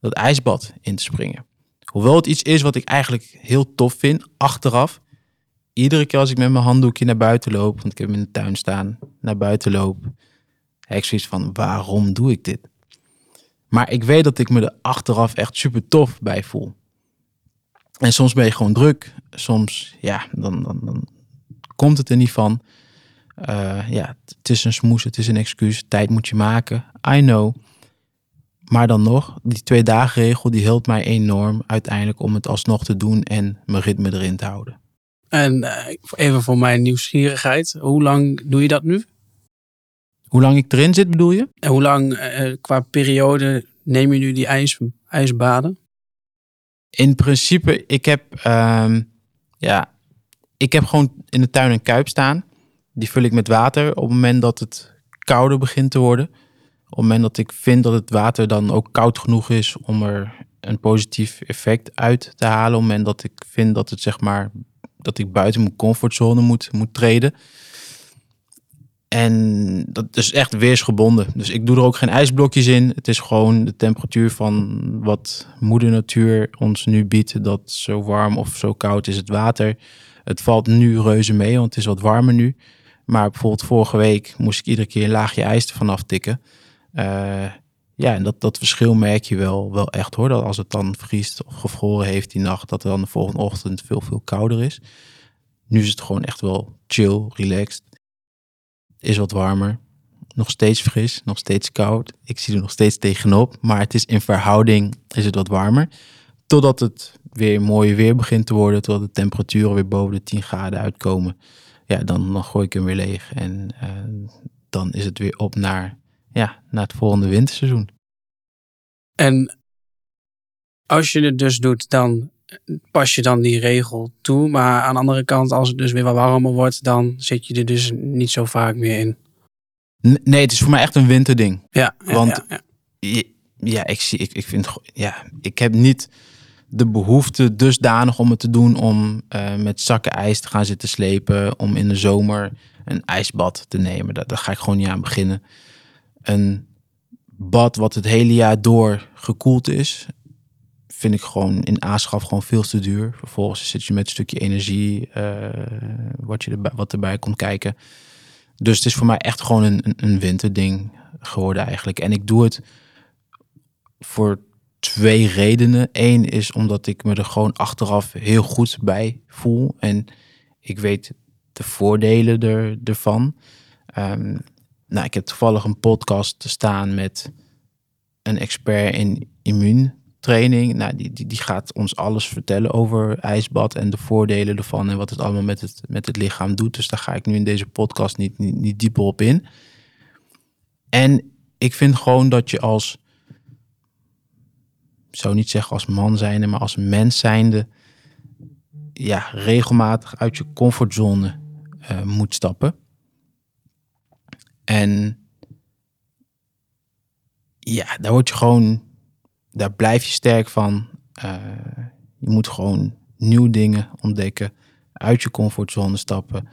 dat ijsbad in te springen. Hoewel het iets is wat ik eigenlijk heel tof vind, achteraf. Iedere keer als ik met mijn handdoekje naar buiten loop, want ik heb hem in de tuin staan, naar buiten loop, heb ik zoiets van, waarom doe ik dit? Maar ik weet dat ik me er achteraf echt super tof bij voel. En soms ben je gewoon druk. Soms, ja, dan, dan, dan komt het er niet van. Uh, ja, het is een smoes, het is een excuus. Tijd moet je maken. I know. Maar dan nog, die twee dagen regel, die helpt mij enorm uiteindelijk om het alsnog te doen en mijn ritme erin te houden. En uh, even voor mijn nieuwsgierigheid, hoe lang doe je dat nu? Hoe lang ik erin zit, bedoel je? En hoe lang uh, qua periode neem je nu die ijs, ijsbaden? In principe, ik heb, um, ja, ik heb gewoon in de tuin een kuip staan. Die vul ik met water op het moment dat het kouder begint te worden. Op het moment dat ik vind dat het water dan ook koud genoeg is om er een positief effect uit te halen. Op het moment dat ik vind dat het zeg maar dat ik buiten mijn comfortzone moet, moet treden. En dat is echt weersgebonden. Dus ik doe er ook geen ijsblokjes in. Het is gewoon de temperatuur van wat moeder natuur ons nu biedt. Dat zo warm of zo koud is het water. Het valt nu reuze mee, want het is wat warmer nu. Maar bijvoorbeeld vorige week moest ik iedere keer een laagje ijs ervan aftikken. Uh, ja, en dat, dat verschil merk je wel, wel echt hoor. Dat als het dan vriest of gevroren heeft die nacht, dat het dan de volgende ochtend veel, veel kouder is. Nu is het gewoon echt wel chill, relaxed is wat warmer. Nog steeds fris, nog steeds koud. Ik zie er nog steeds tegenop. Maar het is in verhouding is het wat warmer. totdat het weer mooi weer begint te worden, totdat de temperaturen weer boven de 10 graden uitkomen. Ja, dan, dan gooi ik hem weer leeg en eh, dan is het weer op naar, ja, naar het volgende winterseizoen. En als je het dus doet, dan pas je dan die regel toe. Maar aan de andere kant, als het dus weer wat warmer wordt, dan zit je er dus niet zo vaak meer in. Nee, het is voor mij echt een winterding. Ja, want ja, ja. ik zie, ik, ik vind, ja, ik heb niet de behoefte dusdanig om het te doen om uh, met zakken ijs te gaan zitten slepen, om in de zomer een ijsbad te nemen. Daar ga ik gewoon niet aan beginnen. Een bad wat het hele jaar door gekoeld is, vind ik gewoon in aanschaf gewoon veel te duur. Vervolgens zit je met een stukje energie uh, wat, je erbij, wat erbij komt kijken. Dus het is voor mij echt gewoon een, een winterding geworden eigenlijk. En ik doe het voor twee redenen. Eén is omdat ik me er gewoon achteraf heel goed bij voel. En ik weet de voordelen er, ervan. Um, nou, ik heb toevallig een podcast te staan met een expert in immuuntraining. Nou, die, die, die gaat ons alles vertellen over ijsbad en de voordelen ervan en wat het allemaal met het, met het lichaam doet. Dus daar ga ik nu in deze podcast niet, niet, niet dieper op in. En ik vind gewoon dat je als, zou niet zeggen als man zijnde, maar als mens zijnde, ja, regelmatig uit je comfortzone uh, moet stappen. En ja, daar word je gewoon, daar blijf je sterk van. Uh, je moet gewoon nieuwe dingen ontdekken, uit je comfortzone stappen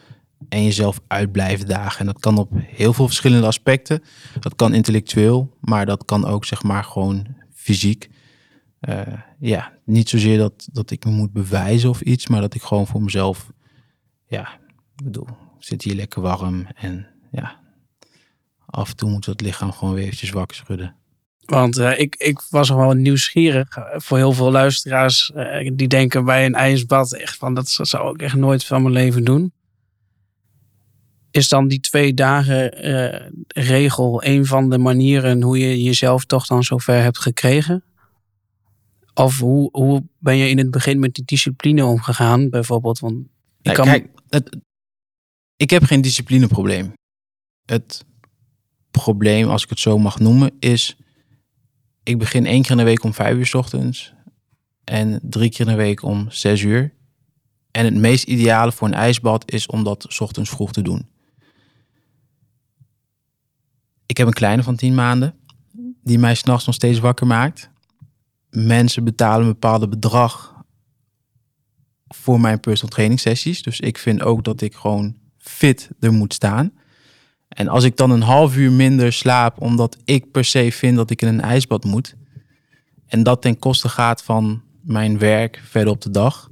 en jezelf uit blijven dagen. En dat kan op heel veel verschillende aspecten. Dat kan intellectueel, maar dat kan ook zeg maar gewoon fysiek. Uh, ja, niet zozeer dat, dat ik me moet bewijzen of iets, maar dat ik gewoon voor mezelf, ja, ik bedoel, zit hier lekker warm en ja, af en toe moet dat lichaam gewoon weer eventjes wakker schudden. Want uh, ik, ik was wel nieuwsgierig uh, voor heel veel luisteraars die denken bij een ijsbad echt van dat zou ik echt nooit van mijn leven doen. Is dan die twee dagen regel een van de manieren hoe je jezelf toch dan zover hebt gekregen? Of hoe, hoe ben je in het begin met die discipline omgegaan bijvoorbeeld? Want ik, kan... kijk, het, ik heb geen disciplineprobleem. Het probleem, als ik het zo mag noemen, is ik begin één keer in de week om vijf uur s ochtends en drie keer in de week om zes uur. En het meest ideale voor een ijsbad is om dat s ochtends vroeg te doen. Ik heb een kleine van tien maanden die mij s'nachts nog steeds wakker maakt. Mensen betalen een bepaald bedrag voor mijn personal training sessies. Dus ik vind ook dat ik gewoon fit er moet staan. En als ik dan een half uur minder slaap omdat ik per se vind dat ik in een ijsbad moet. En dat ten koste gaat van mijn werk verder op de dag.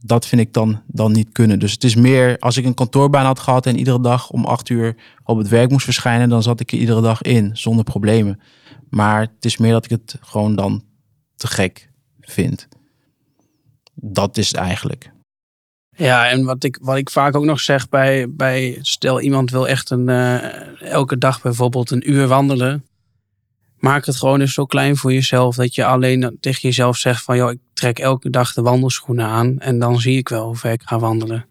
Dat vind ik dan, dan niet kunnen. Dus het is meer als ik een kantoorbaan had gehad en iedere dag om acht uur op het werk moest verschijnen, dan zat ik er iedere dag in zonder problemen. Maar het is meer dat ik het gewoon dan te gek vind. Dat is het eigenlijk. Ja, en wat ik, wat ik vaak ook nog zeg bij, bij stel iemand wil echt een, uh, elke dag bijvoorbeeld een uur wandelen. Maak het gewoon eens zo klein voor jezelf dat je alleen tegen jezelf zegt van joh, ik trek elke dag de wandelschoenen aan en dan zie ik wel hoe ver ik ga wandelen.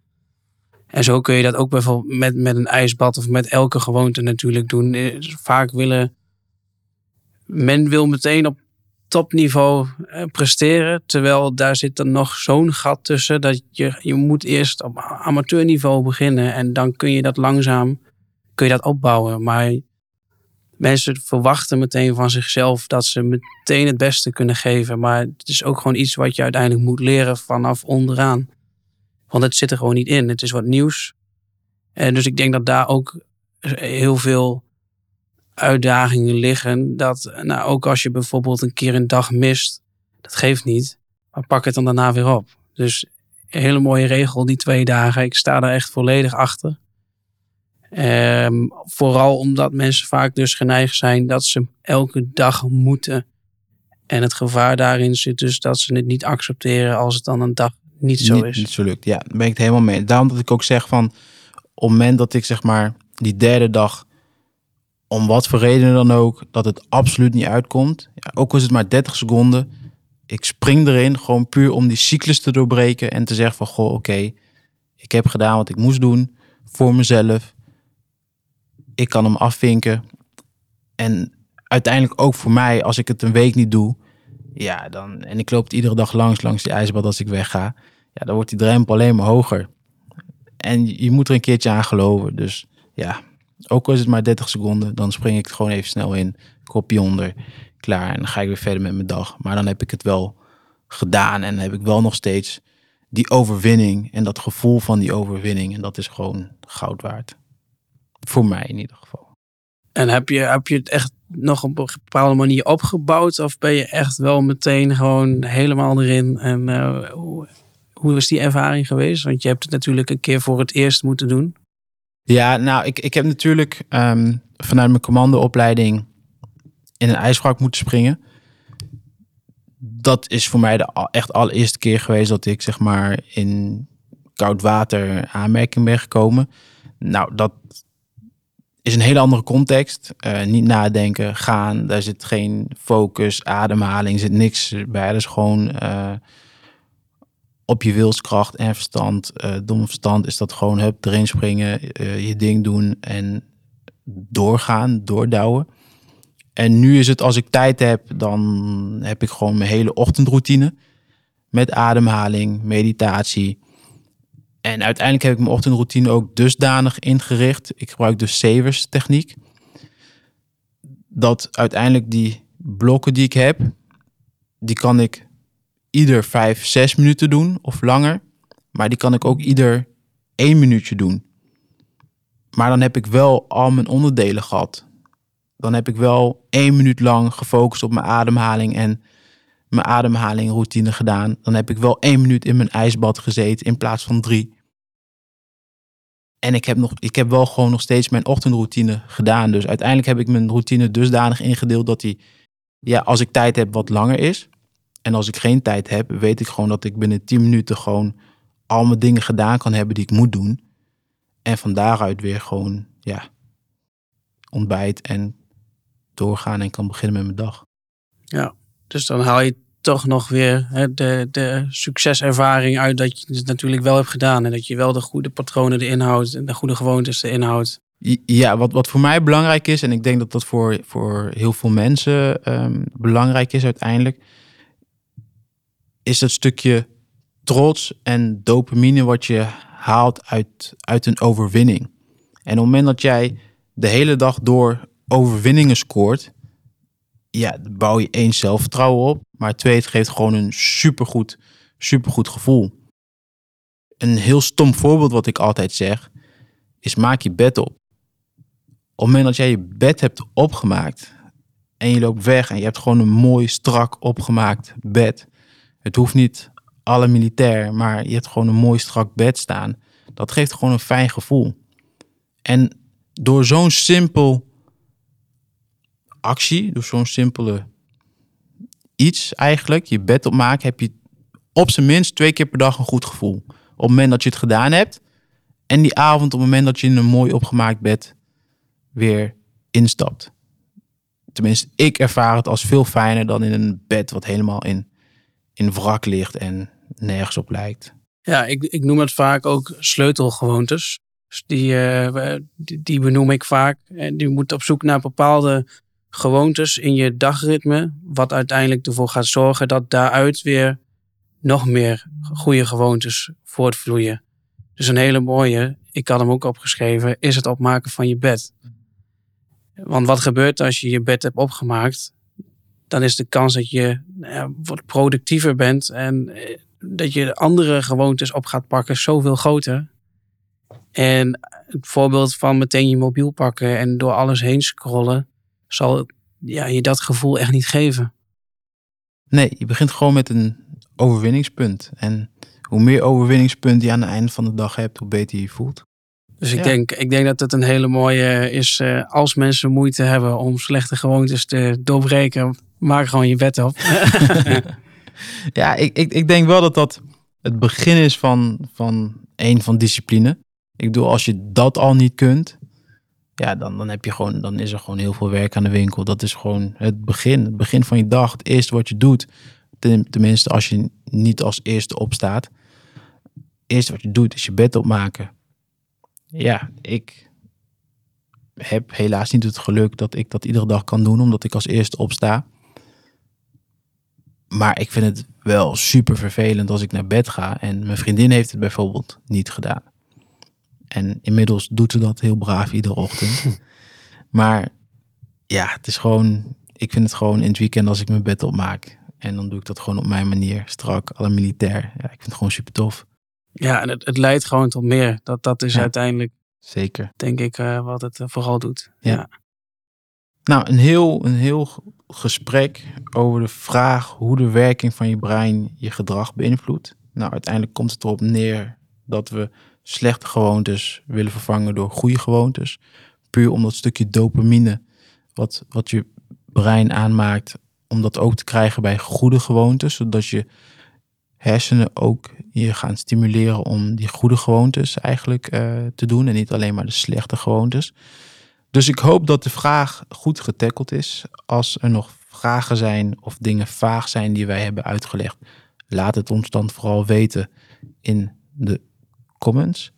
En zo kun je dat ook bijvoorbeeld met, met een ijsbad of met elke gewoonte natuurlijk doen. Eh, vaak willen, men wil meteen op topniveau eh, presteren. Terwijl daar zit dan nog zo'n gat tussen dat je, je moet eerst op amateurniveau beginnen. En dan kun je dat langzaam kun je dat opbouwen. Maar mensen verwachten meteen van zichzelf dat ze meteen het beste kunnen geven. Maar het is ook gewoon iets wat je uiteindelijk moet leren vanaf onderaan. Want het zit er gewoon niet in. Het is wat nieuws. En dus ik denk dat daar ook heel veel uitdagingen liggen. Dat nou, ook als je bijvoorbeeld een keer een dag mist, dat geeft niet. Maar pak het dan daarna weer op. Dus een hele mooie regel, die twee dagen. Ik sta daar echt volledig achter. Ehm, vooral omdat mensen vaak dus geneigd zijn dat ze elke dag moeten. En het gevaar daarin zit dus dat ze het niet accepteren als het dan een dag niet zo is. Niet zo lukt, ja, daar ben ik het helemaal mee. Daarom dat ik ook zeg van, op het moment dat ik zeg maar die derde dag om wat voor reden dan ook, dat het absoluut niet uitkomt. Ja, ook is het maar 30 seconden, ik spring erin gewoon puur om die cyclus te doorbreken en te zeggen van goh, oké, ik heb gedaan wat ik moest doen voor mezelf. Ik kan hem afvinken. En uiteindelijk ook voor mij, als ik het een week niet doe, ja, dan, en ik loop het iedere dag langs, langs die ijsbad als ik wegga, ja, dan wordt die drempel alleen maar hoger. En je moet er een keertje aan geloven. Dus ja, ook al is het maar 30 seconden, dan spring ik het gewoon even snel in, kopje onder, klaar. En dan ga ik weer verder met mijn dag. Maar dan heb ik het wel gedaan en heb ik wel nog steeds die overwinning en dat gevoel van die overwinning. En dat is gewoon goud waard. Voor mij in ieder geval. En heb je, heb je het echt nog op een bepaalde manier opgebouwd? Of ben je echt wel meteen gewoon helemaal erin? En uh, hoe, hoe is die ervaring geweest? Want je hebt het natuurlijk een keer voor het eerst moeten doen. Ja, nou, ik, ik heb natuurlijk ehm, vanuit mijn commandoopleiding in een ijsvrak moeten springen. Dat is voor mij de echt allereerste keer geweest dat ik zeg maar in koud water aanmerking ben gekomen. Nou, dat is een hele andere context. Uh, niet nadenken, gaan. Daar zit geen focus, ademhaling, zit niks bij. Dat is gewoon uh, op je wilskracht en verstand. Uh, dom verstand is dat gewoon hup, erin springen, je ding doen en doorgaan, doordouwen. En nu is het als ik tijd heb, dan heb ik gewoon mijn hele ochtendroutine. Met ademhaling, meditatie. En uiteindelijk heb ik mijn ochtendroutine ook dusdanig ingericht. Ik gebruik de Savers techniek. Dat uiteindelijk die blokken die ik heb, die kan ik ieder vijf, zes minuten doen of langer. Maar die kan ik ook ieder één minuutje doen. Maar dan heb ik wel al mijn onderdelen gehad. Dan heb ik wel één minuut lang gefocust op mijn ademhaling en mijn ademhalingroutine gedaan. Dan heb ik wel één minuut in mijn ijsbad gezeten in plaats van drie. En ik heb, nog, ik heb wel gewoon nog steeds mijn ochtendroutine gedaan. Dus uiteindelijk heb ik mijn routine dusdanig ingedeeld dat die, ja, als ik tijd heb, wat langer is. En als ik geen tijd heb, weet ik gewoon dat ik binnen 10 minuten gewoon al mijn dingen gedaan kan hebben die ik moet doen. En van daaruit weer gewoon, ja, ontbijt en doorgaan en kan beginnen met mijn dag. Ja, dus dan haal je toch nog weer hè, de, de succeservaring uit dat je het natuurlijk wel hebt gedaan. En dat je wel de goede patronen erin houdt en de goede gewoontes erin houdt. Ja, wat, wat voor mij belangrijk is, en ik denk dat dat voor, voor heel veel mensen um, belangrijk is uiteindelijk, is dat stukje trots en dopamine wat je haalt uit, uit een overwinning. En op het moment dat jij de hele dag door overwinningen scoort, ja, bouw je één zelfvertrouwen op. Maar twee, het geeft gewoon een supergoed, supergoed gevoel. Een heel stom voorbeeld wat ik altijd zeg, is maak je bed op. Op het moment dat jij je bed hebt opgemaakt en je loopt weg en je hebt gewoon een mooi, strak opgemaakt bed. Het hoeft niet alle militair, maar je hebt gewoon een mooi, strak bed staan. Dat geeft gewoon een fijn gevoel. En door zo'n simpel actie, door zo'n simpele iets eigenlijk, je bed opmaken, heb je op zijn minst twee keer per dag een goed gevoel. Op het moment dat je het gedaan hebt en die avond op het moment dat je in een mooi opgemaakt bed weer instapt. Tenminste, ik ervaar het als veel fijner dan in een bed wat helemaal in, in wrak ligt en nergens op lijkt. Ja, ik, ik noem het vaak ook sleutelgewoontes. Dus die, uh, die, die benoem ik vaak. En die moet op zoek naar bepaalde gewoontes in je dagritme, wat uiteindelijk ervoor gaat zorgen dat daaruit weer nog meer goede gewoontes voortvloeien. Dus een hele mooie, ik had hem ook opgeschreven, is het opmaken van je bed. Want wat gebeurt als je je bed hebt opgemaakt? Dan is de kans dat je nou wat productiever bent en eh, dat je andere gewoontes op gaat pakken zoveel groter. En het voorbeeld van meteen je mobiel pakken en door alles heen scrollen, zal ja, je dat gevoel echt niet geven. Nee, je begint gewoon met een overwinningspunt. En hoe meer overwinningspunten je aan het einde van de dag hebt, hoe beter je je voelt. Dus ik, denk, ik denk dat het een hele mooie is uh, als mensen moeite hebben om slechte gewoontes te doorbreken. Maak gewoon je wet op. ja, ik, ik, ik denk wel dat dat het begin is van, van een van discipline. Ik bedoel, als je dat al niet kunt, ja, dan, dan, heb je gewoon, dan is er gewoon heel veel werk aan de winkel. Dat is gewoon het begin. Het begin van je dag. Het eerste wat je doet. Tenminste, als je niet als eerste opstaat. Eerst wat je doet is je bed opmaken. Ja, ik heb helaas niet het geluk dat ik dat iedere dag kan doen, omdat ik als eerste opsta. Maar ik vind het wel super vervelend als ik naar bed ga. En mijn vriendin heeft het bijvoorbeeld niet gedaan. En inmiddels doet ze dat heel braaf iedere ochtend. maar ja, het is gewoon. Ik vind het gewoon in het weekend als ik mijn bed opmaak. En dan doe ik dat gewoon op mijn manier, strak, alle militair. Ja, ik vind het gewoon super tof. Ja, en het, het leidt gewoon tot meer. Dat, dat is Ja. uiteindelijk, Zeker. denk ik, eh, wat het eh, vooral doet. Ja. Ja. Nou, een heel, een heel gesprek over de vraag hoe de werking van je brein je gedrag beïnvloedt. Nou, uiteindelijk komt het erop neer dat we slechte gewoontes willen vervangen door goede gewoontes. Puur om dat stukje dopamine wat, wat je brein aanmaakt, om dat ook te krijgen bij goede gewoontes. Zodat je hersenen ook je gaan stimuleren om die goede gewoontes eigenlijk eh, te doen en niet alleen maar de slechte gewoontes. Dus ik hoop dat de vraag goed getackeld is. Als er nog vragen zijn of dingen vaag zijn die wij hebben uitgelegd, laat het ons dan vooral weten in de comments.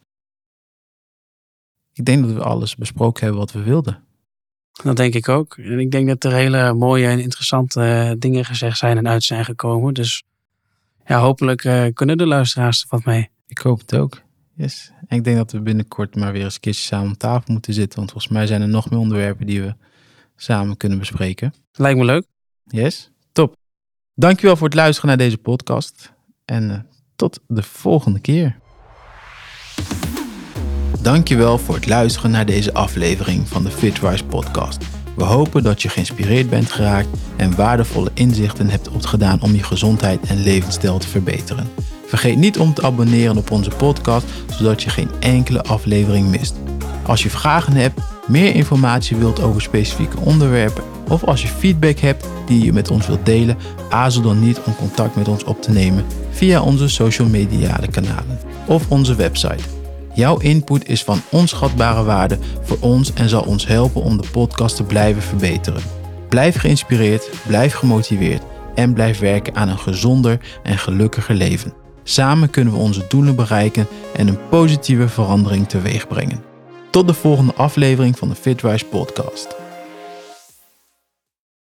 Ik denk dat we alles besproken hebben wat we wilden. Dat denk ik ook. En ik denk dat er hele mooie en interessante eh, dingen gezegd zijn en uit zijn gekomen. Dus ja, hopelijk eh, kunnen de luisteraars er wat mee. Ik hoop het ook. Yes. En ik denk dat we binnenkort maar weer eens een keertje samen om tafel moeten zitten. Want volgens mij zijn er nog meer onderwerpen die we samen kunnen bespreken. Lijkt me leuk. Yes, top. Dankjewel voor het luisteren naar deze podcast. En eh, tot de volgende keer. Dankjewel voor het luisteren naar deze aflevering van de Fitwise podcast. We hopen dat je geïnspireerd bent geraakt en waardevolle inzichten hebt opgedaan om je gezondheid en levensstijl te verbeteren. Vergeet niet om te abonneren op onze podcast, zodat je geen enkele aflevering mist. Als je vragen hebt, meer informatie wilt over specifieke onderwerpen of als je feedback hebt die je met ons wilt delen, aarzel dan niet om contact met ons op te nemen via onze social media kanalen of onze website. Jouw input is van onschatbare waarde voor ons en zal ons helpen om de podcast te blijven verbeteren. Blijf geïnspireerd, blijf gemotiveerd en blijf werken aan een gezonder en gelukkiger leven. Samen kunnen we onze doelen bereiken en een positieve verandering teweeg brengen. Tot de volgende aflevering van de Fitwise podcast.